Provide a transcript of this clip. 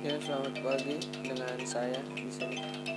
Ya, selamat pagi dengan saya di sini.